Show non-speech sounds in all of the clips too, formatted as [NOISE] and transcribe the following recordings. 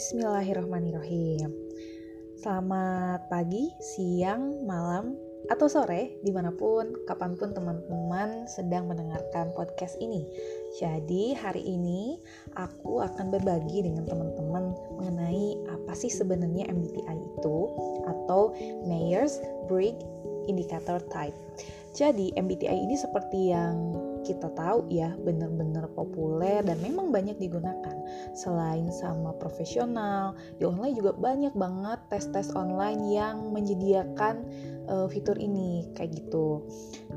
Bismillahirrahmanirrahim. Selamat pagi, siang, malam, atau sore Di mana pun, kapan pun teman-teman sedang mendengarkan podcast ini. Jadi hari ini aku akan berbagi dengan teman-teman Mengenai apa sih sebenarnya MBTI itu Atau Myers-Briggs Indicator Type. Jadi MBTI ini seperti yang kita tahu ya benar-benar populer dan memang banyak digunakan selain sama profesional di online juga banyak banget tes-tes online yang menyediakan uh, fitur ini kayak gitu.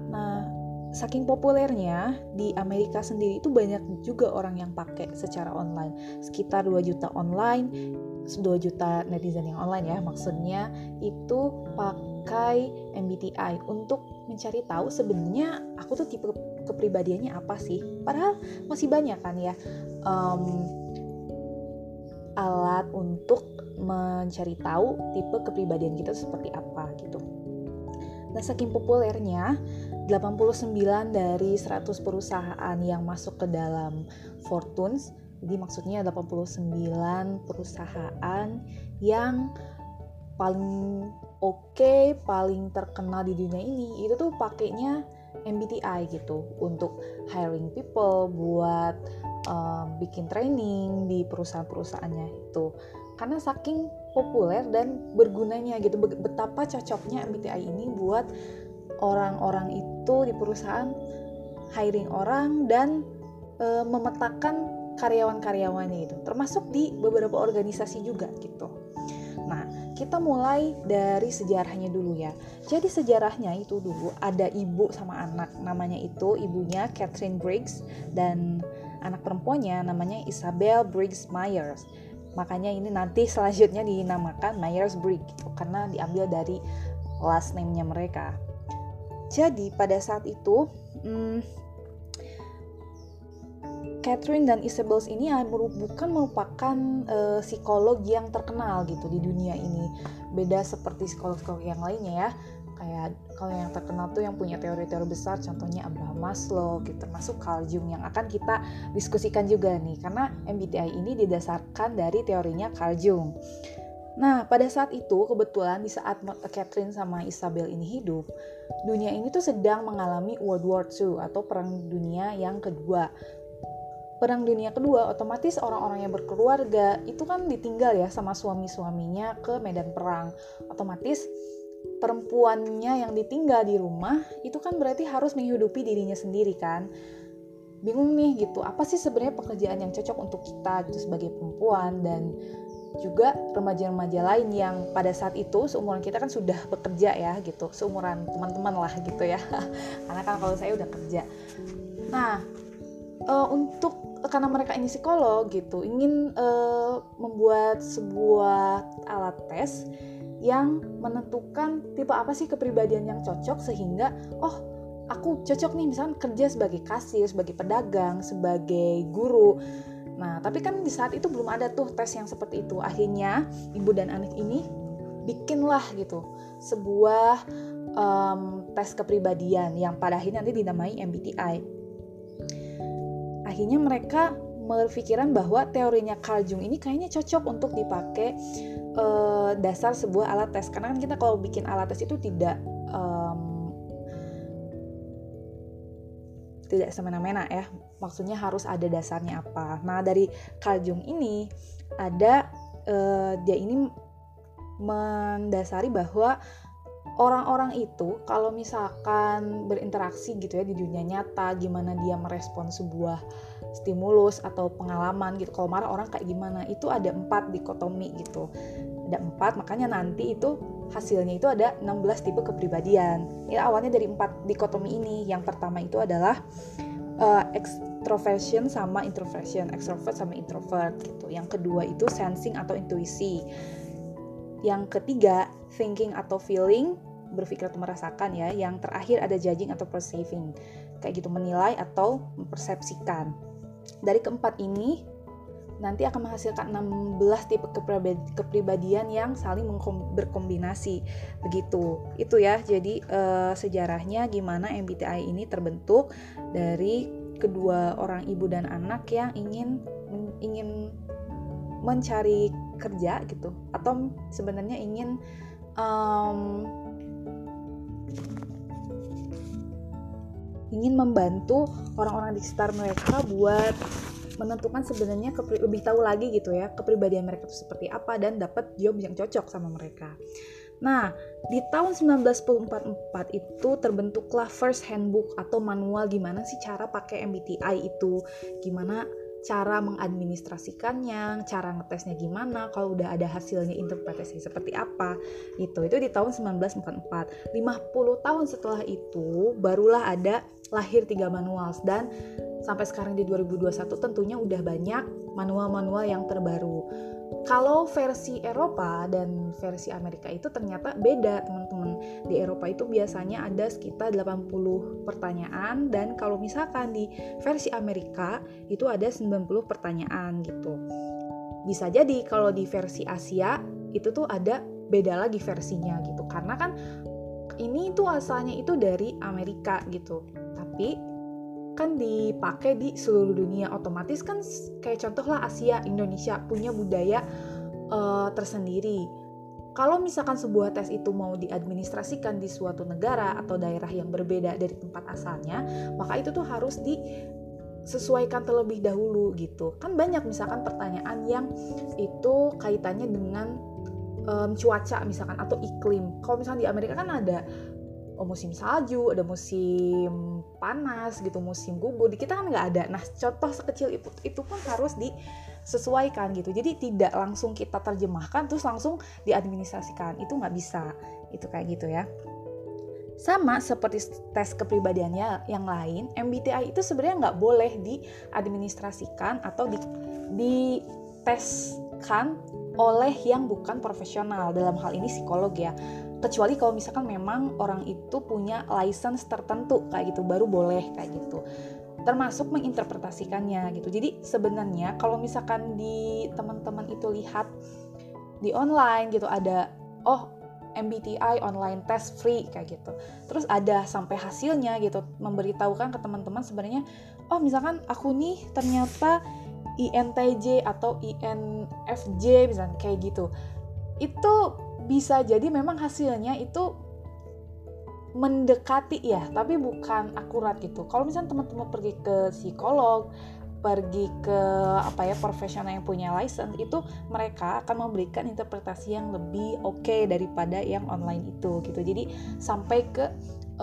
Nah saking populernya di Amerika sendiri itu banyak juga orang yang pakai secara online. Sekitar 2 juta online 2 juta netizen yang online ya maksudnya itu pakai MBTI untuk mencari tahu sebenarnya aku tuh tipe kepribadiannya apa sih? Padahal masih banyak kan ya um, alat untuk mencari tahu tipe kepribadian kita seperti apa gitu. Nah, saking populernya, 89 dari 100 perusahaan yang masuk ke dalam Fortunes, jadi maksudnya 89 perusahaan yang paling oke, okay, paling terkenal di dunia ini, itu tuh pakainya MBTI gitu untuk hiring people buat um, bikin training di perusahaan-perusahaannya itu. Karena saking populer dan bergunanya gitu betapa cocoknya MBTI ini buat orang-orang itu di perusahaan hiring orang dan e, memetakan karyawan-karyawannya itu. Termasuk di beberapa organisasi juga gitu. Nah kita mulai dari sejarahnya dulu ya jadi sejarahnya itu dulu ada ibu sama anak namanya itu ibunya Catherine Briggs dan anak perempuannya namanya Isabel Briggs Myers. Makanya ini nanti selanjutnya dinamakan Myers Briggs gitu, karena diambil dari last name-nya mereka. Jadi pada saat itu hmm, Catherine dan Isabel ini bukan merupakan uh, psikolog yang terkenal gitu di dunia ini. Beda seperti psikolog-psikolog yang lainnya ya kayak kalau yang terkenal tuh yang punya teori-teori besar contohnya Abraham Maslow gitu termasuk Carl Jung yang akan kita diskusikan juga nih karena MBTI ini didasarkan dari teorinya Carl Jung. Nah, pada saat itu kebetulan di saat Catherine sama Isabel ini hidup, dunia ini tuh sedang mengalami World War II atau Perang Dunia yang kedua. Perang Dunia Kedua, otomatis orang-orang yang berkeluarga itu kan ditinggal ya sama suami-suaminya ke medan perang. Otomatis perempuannya yang ditinggal di rumah itu kan berarti harus menghidupi dirinya sendiri kan. Bingung nih gitu apa sih sebenarnya pekerjaan yang cocok untuk kita gitu sebagai perempuan? Dan juga remaja-remaja lain yang pada saat itu seumuran kita kan sudah bekerja ya gitu seumuran teman-teman lah gitu ya. [LAUGHS] Karena kan kalau saya udah kerja. Nah uh, untuk karena mereka ini psikolog gitu ingin uh, membuat sebuah alat tes yang menentukan tipe apa sih kepribadian yang cocok sehingga oh aku cocok nih misalnya kerja sebagai kasir, sebagai pedagang, sebagai guru. Nah, tapi kan di saat itu belum ada tuh tes yang seperti itu. Akhirnya ibu dan anak ini bikinlah gitu sebuah um, tes kepribadian yang pada akhirnya nanti dinamai MBTI. Akhirnya mereka berpikiran bahwa teorinya Carl ini kayaknya cocok untuk dipakai uh, dasar sebuah alat tes. Karena kan kita kalau bikin alat tes itu tidak um, tidak semena-mena ya. Maksudnya harus ada dasarnya apa. Nah dari Carl ini ada uh, dia ini mendasari bahwa orang-orang itu kalau misalkan berinteraksi gitu ya di dunia nyata gimana dia merespon sebuah stimulus atau pengalaman gitu. Kalau marah orang kayak gimana? Itu ada empat dikotomi gitu. Ada empat makanya nanti itu hasilnya itu ada 16 tipe kepribadian. Ya awalnya dari empat dikotomi ini. Yang pertama itu adalah uh, extroversion sama introversion. Extrovert sama introvert gitu. Yang kedua itu sensing atau intuisi yang ketiga thinking atau feeling berpikir atau merasakan ya yang terakhir ada judging atau perceiving. Kayak gitu menilai atau mempersepsikan. Dari keempat ini nanti akan menghasilkan 16 tipe kepribadian yang saling berkombinasi. Begitu. Itu ya jadi uh, sejarahnya gimana MBTI ini terbentuk dari kedua orang ibu dan anak yang ingin ingin mencari kerja gitu atau sebenarnya ingin um, ingin membantu orang-orang di sekitar mereka buat menentukan sebenarnya lebih tahu lagi gitu ya kepribadian mereka itu seperti apa dan dapat job yang cocok sama mereka. Nah, di tahun 1944 itu terbentuklah first handbook atau manual gimana sih cara pakai MBTI itu, gimana cara mengadministrasikannya, cara ngetesnya gimana, kalau udah ada hasilnya interpretasi seperti apa, gitu. Itu di tahun 1944. 50 tahun setelah itu barulah ada lahir tiga manual dan sampai sekarang di 2021 tentunya udah banyak manual-manual yang terbaru. Kalau versi Eropa dan versi Amerika itu ternyata beda teman-teman. Di Eropa itu biasanya ada sekitar 80 pertanyaan dan kalau misalkan di versi Amerika itu ada 90 pertanyaan gitu. Bisa jadi kalau di versi Asia itu tuh ada beda lagi versinya gitu. Karena kan ini tuh asalnya itu dari Amerika gitu. Tapi kan dipakai di seluruh dunia otomatis kan kayak contoh lah Asia Indonesia punya budaya uh, tersendiri. Kalau misalkan sebuah tes itu mau diadministrasikan di suatu negara atau daerah yang berbeda dari tempat asalnya maka itu tuh harus disesuaikan terlebih dahulu gitu. Kan banyak misalkan pertanyaan yang itu kaitannya dengan um, cuaca misalkan atau iklim. Kalau misalnya di Amerika kan ada musim salju, ada musim panas gitu, musim gugur. Di kita kan nggak ada. Nah, contoh sekecil itu itu pun harus disesuaikan gitu. Jadi tidak langsung kita terjemahkan terus langsung diadministrasikan. Itu nggak bisa. Itu kayak gitu ya. Sama seperti tes kepribadiannya yang lain, MBTI itu sebenarnya nggak boleh diadministrasikan atau di, diteskan oleh yang bukan profesional dalam hal ini psikolog ya kecuali kalau misalkan memang orang itu punya license tertentu kayak gitu baru boleh kayak gitu termasuk menginterpretasikannya gitu jadi sebenarnya kalau misalkan di teman-teman itu lihat di online gitu ada oh MBTI online test free kayak gitu. Terus ada sampai hasilnya gitu memberitahukan ke teman-teman sebenarnya oh misalkan aku nih ternyata INTJ atau INFJ misalnya kayak gitu. Itu bisa jadi memang hasilnya itu mendekati ya, tapi bukan akurat gitu. Kalau misalnya teman-teman pergi ke psikolog, pergi ke apa ya profesional yang punya license itu mereka akan memberikan interpretasi yang lebih oke okay daripada yang online itu gitu. Jadi sampai ke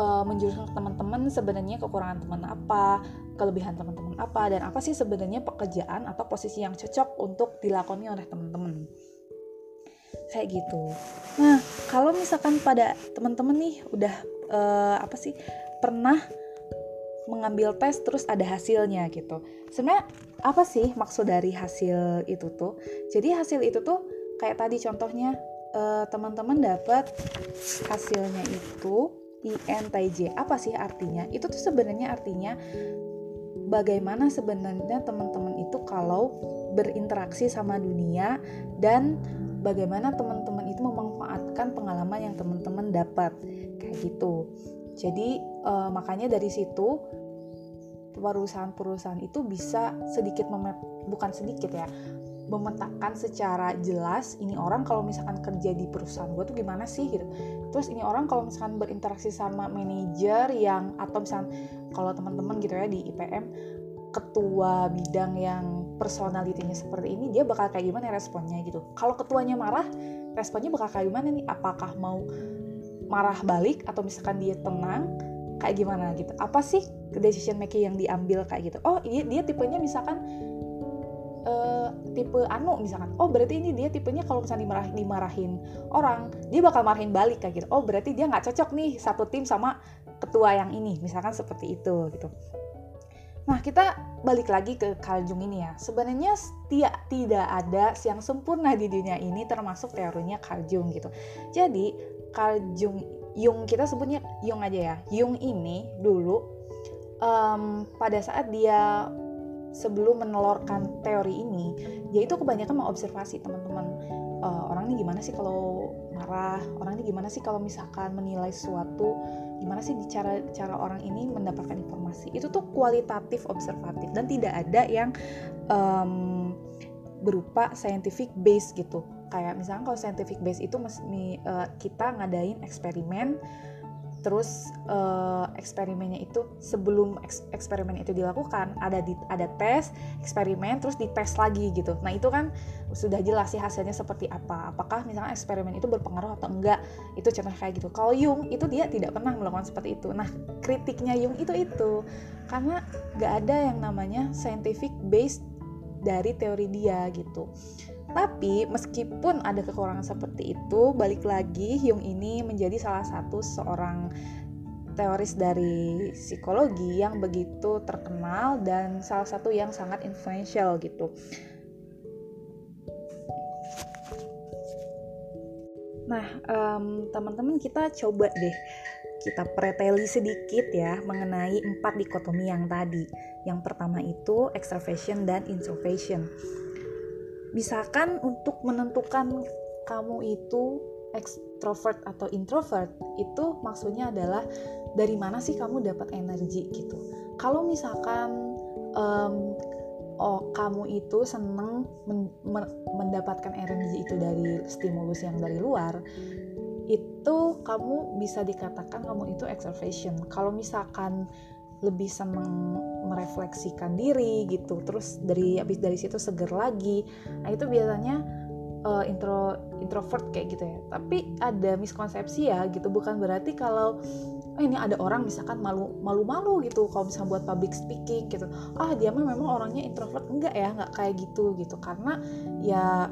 uh, menjuruskan ke teman-teman sebenarnya kekurangan teman apa, kelebihan teman-teman apa dan apa sih sebenarnya pekerjaan atau posisi yang cocok untuk dilakoni oleh teman-teman kayak gitu. Nah, kalau misalkan pada teman-teman nih udah uh, apa sih pernah mengambil tes terus ada hasilnya gitu. Sebenarnya apa sih maksud dari hasil itu tuh? Jadi hasil itu tuh kayak tadi contohnya uh, teman-teman dapat hasilnya itu INTJ. Apa sih artinya? Itu tuh sebenarnya artinya bagaimana sebenarnya teman-teman itu kalau berinteraksi sama dunia dan bagaimana teman-teman itu memanfaatkan pengalaman yang teman-teman dapat. Kayak gitu. Jadi uh, makanya dari situ perusahaan-perusahaan itu bisa sedikit memet bukan sedikit ya memetakan secara jelas ini orang kalau misalkan kerja di perusahaan gue tuh gimana sih gitu. Terus ini orang kalau misalkan berinteraksi sama manajer yang atau misalkan kalau teman-teman gitu ya di IPM ketua bidang yang personalitinya seperti ini dia bakal kayak gimana responnya gitu. Kalau ketuanya marah responnya bakal kayak gimana nih? Apakah mau marah balik atau misalkan dia tenang kayak gimana gitu? Apa sih decision making yang diambil kayak gitu? Oh iya dia tipenya misalkan uh, tipe anu misalkan oh berarti ini dia tipenya kalau misalnya dimarah, dimarahin orang dia bakal marahin balik kayak gitu. Oh berarti dia nggak cocok nih satu tim sama ketua yang ini misalkan seperti itu gitu. Nah, kita balik lagi ke Carl Jung ini ya. Sebenarnya tidak tidak ada yang sempurna di dunia ini termasuk teorinya Carl Jung gitu. Jadi, Carl Jung kita sebutnya Jung aja ya. Jung ini dulu um, pada saat dia sebelum menelorkan teori ini, dia itu kebanyakan mengobservasi teman-teman uh, orang ini gimana sih kalau marah, orang ini gimana sih kalau misalkan menilai sesuatu gimana sih cara cara orang ini mendapatkan informasi? Itu tuh kualitatif observatif dan tidak ada yang um, berupa scientific base gitu. Kayak misalnya kalau scientific base itu uh, kita ngadain eksperimen terus uh, eksperimennya itu sebelum eks eksperimen itu dilakukan ada di ada tes eksperimen terus dites lagi gitu. Nah itu kan sudah jelas sih hasilnya seperti apa. Apakah misalnya eksperimen itu berpengaruh atau enggak? Itu contoh kayak gitu. Kalau Jung itu dia tidak pernah melakukan seperti itu. Nah kritiknya Jung itu itu. Karena nggak ada yang namanya scientific base dari teori dia gitu tapi meskipun ada kekurangan seperti itu, balik lagi Hyung ini menjadi salah satu seorang teoris dari psikologi yang begitu terkenal dan salah satu yang sangat influential gitu. Nah, um, teman-teman kita coba deh kita preteli sedikit ya mengenai empat dikotomi yang tadi. Yang pertama itu extraversion dan introversion misalkan untuk menentukan kamu itu extrovert atau introvert itu maksudnya adalah dari mana sih kamu dapat energi gitu. Kalau misalkan um, oh kamu itu seneng men men mendapatkan energi itu dari stimulus yang dari luar itu kamu bisa dikatakan kamu itu extroversion. Kalau misalkan lebih seneng merefleksikan diri gitu. Terus dari habis dari situ seger lagi. Nah itu biasanya uh, intro introvert kayak gitu ya. Tapi ada miskonsepsi ya gitu. Bukan berarti kalau oh ini ada orang misalkan malu malu malu gitu kalau misalnya buat public speaking gitu. Ah dia mah memang orangnya introvert. Enggak ya nggak kayak gitu gitu. Karena ya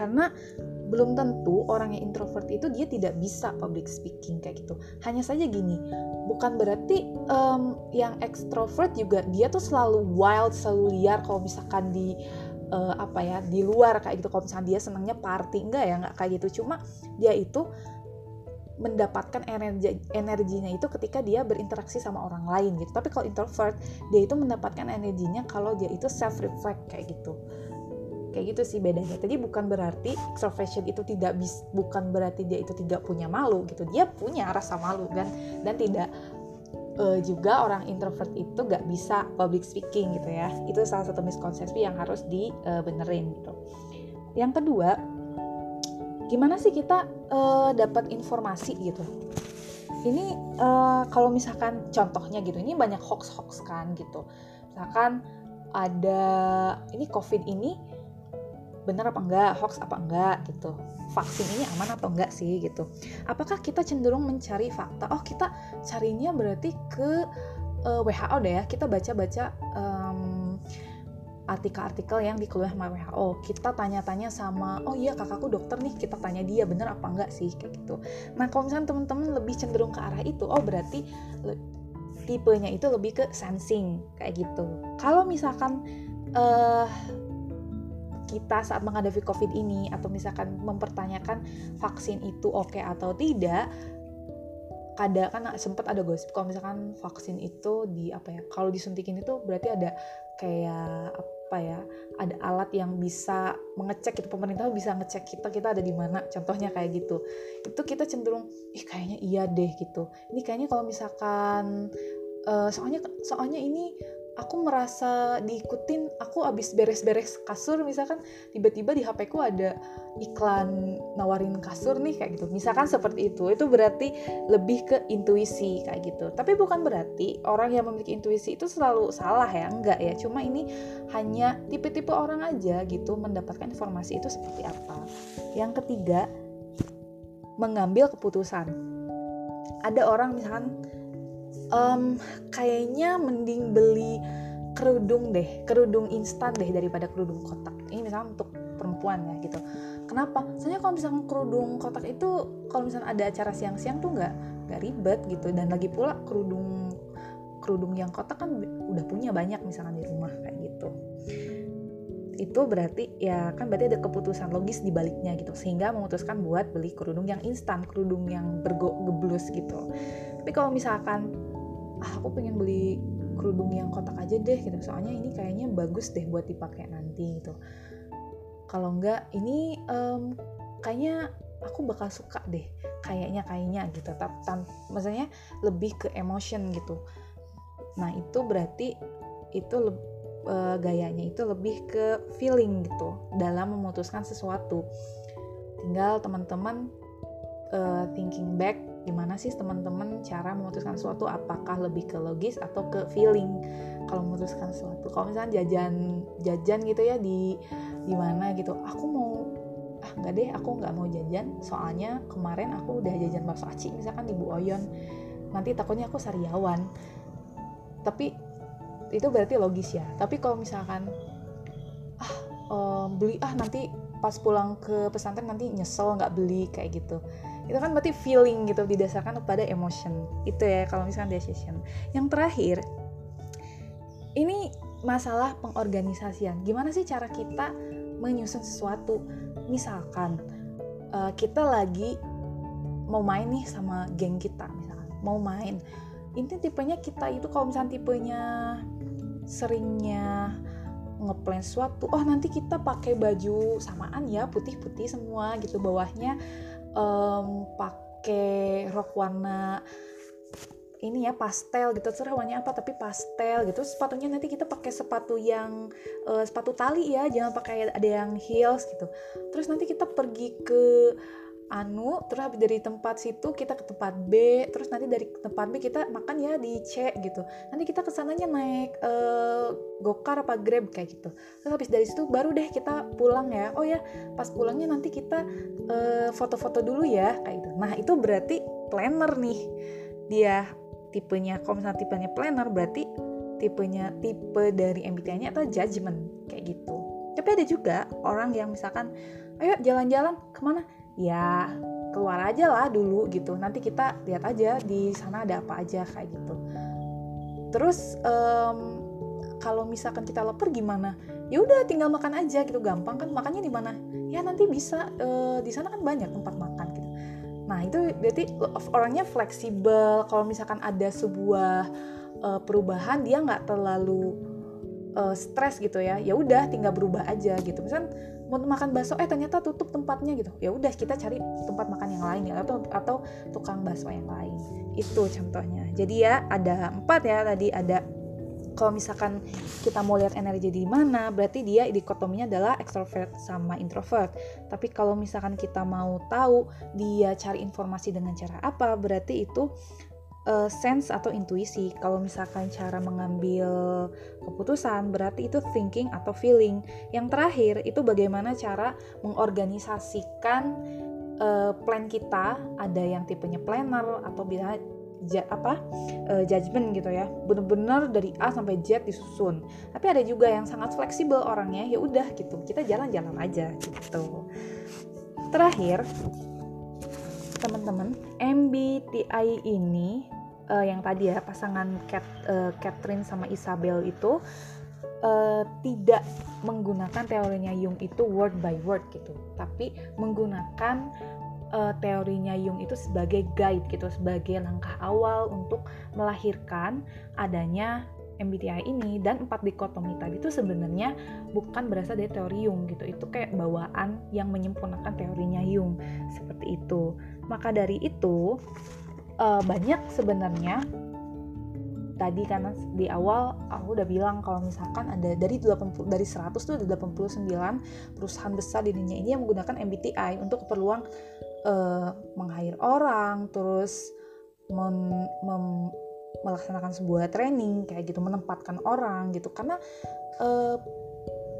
karena belum tentu orang yang introvert itu dia tidak bisa public speaking kayak gitu. Hanya saja gini, bukan berarti um, yang extrovert juga dia tuh selalu wild, selalu liar kalau misalkan di uh, apa ya di luar kayak gitu. Kalau misalkan dia senangnya party enggak ya nggak kayak gitu. Cuma dia itu mendapatkan energi energinya itu ketika dia berinteraksi sama orang lain gitu. Tapi kalau introvert dia itu mendapatkan energinya kalau dia itu self reflect kayak gitu kayak gitu sih bedanya. Jadi bukan berarti extroversion itu tidak bis bukan berarti dia itu tidak punya malu gitu. Dia punya rasa malu kan. Dan tidak uh, juga orang introvert itu gak bisa public speaking gitu ya. Itu salah satu miskonsepsi yang harus dibenerin gitu. Yang kedua gimana sih kita uh, dapat informasi gitu? Ini uh, kalau misalkan contohnya gitu ini banyak hoax hoax kan gitu. Misalkan ada ini covid ini benar apa enggak, hoax apa enggak gitu. Vaksin ini aman atau enggak sih gitu. Apakah kita cenderung mencari fakta? Oh, kita carinya berarti ke uh, eh, WHO deh ya. Kita baca-baca um, artikel-artikel yang dikeluarkan sama WHO. Kita tanya-tanya sama, oh iya kakakku dokter nih, kita tanya dia bener apa enggak sih kayak gitu. Nah kalau misalnya teman-teman lebih cenderung ke arah itu, oh berarti tipenya itu lebih ke sensing kayak gitu. Kalau misalkan uh, kita saat menghadapi COVID ini atau misalkan mempertanyakan vaksin itu oke okay atau tidak kadang kan sempat ada gosip kalau misalkan vaksin itu di apa ya kalau disuntikin itu berarti ada kayak apa ya ada alat yang bisa mengecek itu pemerintah bisa ngecek kita kita ada di mana contohnya kayak gitu. Itu kita cenderung ih kayaknya iya deh gitu. Ini kayaknya kalau misalkan uh, soalnya soalnya ini aku merasa diikutin aku abis beres-beres kasur misalkan tiba-tiba di HP ku ada iklan nawarin kasur nih kayak gitu. Misalkan seperti itu itu berarti lebih ke intuisi kayak gitu. Tapi bukan berarti orang yang memiliki intuisi itu selalu salah ya enggak ya. Cuma ini hanya tipe-tipe orang aja gitu mendapatkan informasi itu seperti apa. Yang ketiga mengambil keputusan. Ada orang misalkan um, kayaknya mending beli kerudung deh kerudung instan deh daripada kerudung kotak. Ini misalnya untuk perempuan ya gitu. Kenapa? Soalnya kalau misalnya kerudung kotak itu kalau misalnya ada acara siang-siang tuh nggak nggak ribet gitu. Dan lagi pula kerudung kerudung yang kotak kan udah punya banyak misalnya di rumah kayak gitu. Itu berarti ya kan berarti ada keputusan logis di baliknya gitu. Sehingga memutuskan buat beli kerudung yang instan kerudung yang bergeblus gitu. Tapi kalau misalkan ah aku pengen beli kerudung yang kotak aja deh gitu. Soalnya ini kayaknya bagus deh buat dipakai nanti gitu. Kalau enggak ini um, kayaknya aku bakal suka deh kayaknya kayaknya gitu. Tapi maksudnya lebih ke emotion gitu. Nah itu berarti itu uh, gayanya itu lebih ke feeling gitu dalam memutuskan sesuatu. Tinggal teman-teman uh, thinking back gimana sih teman-teman cara memutuskan sesuatu apakah lebih ke logis atau ke feeling? Kalau memutuskan sesuatu kalau misalnya jajan jajan gitu ya di di mana gitu. Aku mau ah nggak deh aku nggak mau jajan. Soalnya kemarin aku udah jajan bakso aci misalkan di Bu Oyon. Nanti takutnya aku sariawan. Tapi itu berarti logis ya. Tapi kalau misalkan ah um, beli ah nanti pas pulang ke pesantren nanti nyesel nggak beli kayak gitu itu kan berarti feeling gitu didasarkan kepada emotion. Itu ya kalau misalkan decision. Yang terakhir ini masalah pengorganisasian. Gimana sih cara kita menyusun sesuatu? Misalkan uh, kita lagi mau main nih sama geng kita misalkan. Mau main. Ini tipenya kita itu kalau misalnya tipenya seringnya ngeplan sesuatu oh nanti kita pakai baju samaan ya putih-putih semua gitu bawahnya um, pakai rok warna ini ya pastel gitu. Terserah warnanya apa? Tapi pastel gitu. Sepatunya nanti kita pakai sepatu yang uh, sepatu tali ya. Jangan pakai ada yang heels gitu. Terus nanti kita pergi ke anu terus habis dari tempat situ kita ke tempat B terus nanti dari tempat B kita makan ya di C gitu. Nanti kita ke sananya naik uh, gokar apa grab kayak gitu. Terus habis dari situ baru deh kita pulang ya. Oh ya pas pulangnya nanti kita uh, foto-foto dulu ya kayak gitu. Nah itu berarti planner nih. Dia tipenya kalau misalnya tipenya planner berarti tipenya tipe dari MBTI-nya atau judgment kayak gitu. Tapi ada juga orang yang misalkan ayo jalan-jalan ke mana ya keluar aja lah dulu gitu. Nanti kita lihat aja di sana ada apa aja kayak gitu. Terus um, kalau misalkan kita lapar gimana? Ya udah tinggal makan aja gitu. Gampang kan? Makannya di mana? Ya nanti bisa uh, di sana kan banyak tempat makan gitu. Nah itu berarti orangnya fleksibel. Kalau misalkan ada sebuah uh, perubahan dia nggak terlalu uh, stres gitu ya. Ya udah tinggal berubah aja gitu. Misalkan mau makan bakso eh ternyata tutup tempatnya gitu. Ya udah kita cari tempat makan yang lain ya atau atau tukang bakso yang lain. Itu contohnya. Jadi ya ada empat ya tadi ada kalau misalkan kita mau lihat energi di mana berarti dia dikotominya adalah extrovert sama introvert. Tapi kalau misalkan kita mau tahu dia cari informasi dengan cara apa berarti itu uh, sense atau intuisi. Kalau misalkan cara mengambil keputusan berarti itu thinking atau feeling. Yang terakhir itu bagaimana cara mengorganisasikan uh, plan kita. Ada yang tipenya planner atau bisa ja, apa uh, judgment gitu ya bener-bener dari A sampai Z disusun tapi ada juga yang sangat fleksibel orangnya ya udah gitu kita jalan-jalan aja gitu terakhir teman-teman MBTI ini uh, yang tadi ya pasangan Cat, uh, Catherine sama Isabel itu uh, tidak menggunakan teorinya Jung itu word by word gitu, tapi menggunakan uh, teorinya Jung itu sebagai guide gitu, sebagai langkah awal untuk melahirkan adanya MBTI ini dan empat dikotomi tadi itu sebenarnya bukan berasal dari teori Jung gitu. Itu kayak bawaan yang menyempurnakan teorinya Jung seperti itu. Maka dari itu uh, banyak sebenarnya tadi karena di awal aku udah bilang kalau misalkan ada dari 80 dari 100 tuh ada 89 perusahaan besar di dunia ini yang menggunakan MBTI untuk keperluan uh, meng-hire orang terus mem, mem, melaksanakan sebuah training kayak gitu menempatkan orang gitu. Karena uh,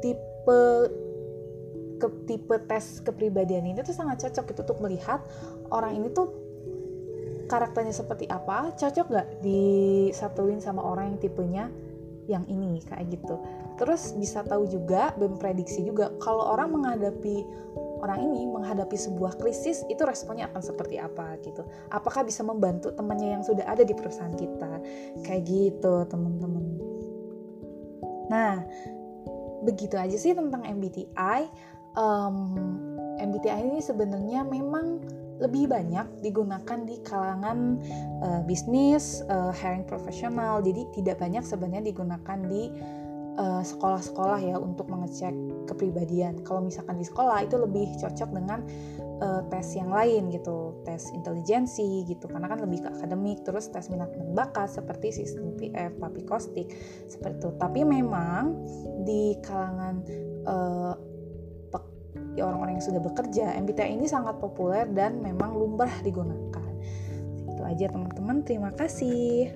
tipe ke tipe tes kepribadian ini tuh sangat cocok gitu untuk melihat orang ini tuh karakternya seperti apa cocok gak disatuin sama orang yang tipenya yang ini kayak gitu. Terus bisa tahu juga memprediksi juga kalau orang menghadapi orang ini menghadapi sebuah krisis itu responnya akan seperti apa gitu. Apakah bisa membantu temannya yang sudah ada di perusahaan kita? Kayak gitu teman-teman. Nah begitu aja sih tentang MBTI um, MBTI ini sebenarnya memang lebih banyak digunakan di kalangan uh, bisnis, uh, hiring profesional. Jadi tidak banyak sebenarnya digunakan di uh, sekolah-sekolah ya untuk mengecek kepribadian. Kalau misalkan di sekolah itu lebih cocok dengan uh, tes yang lain gitu, tes intelijensi gitu, karena kan lebih ke akademik. Terus tes minat dan bakat seperti sistem PF, papi kostik seperti itu. Tapi memang di kalangan uh, orang-orang yang sudah bekerja, MBTI ini sangat populer dan memang lumrah digunakan. Itu aja teman-teman, terima kasih.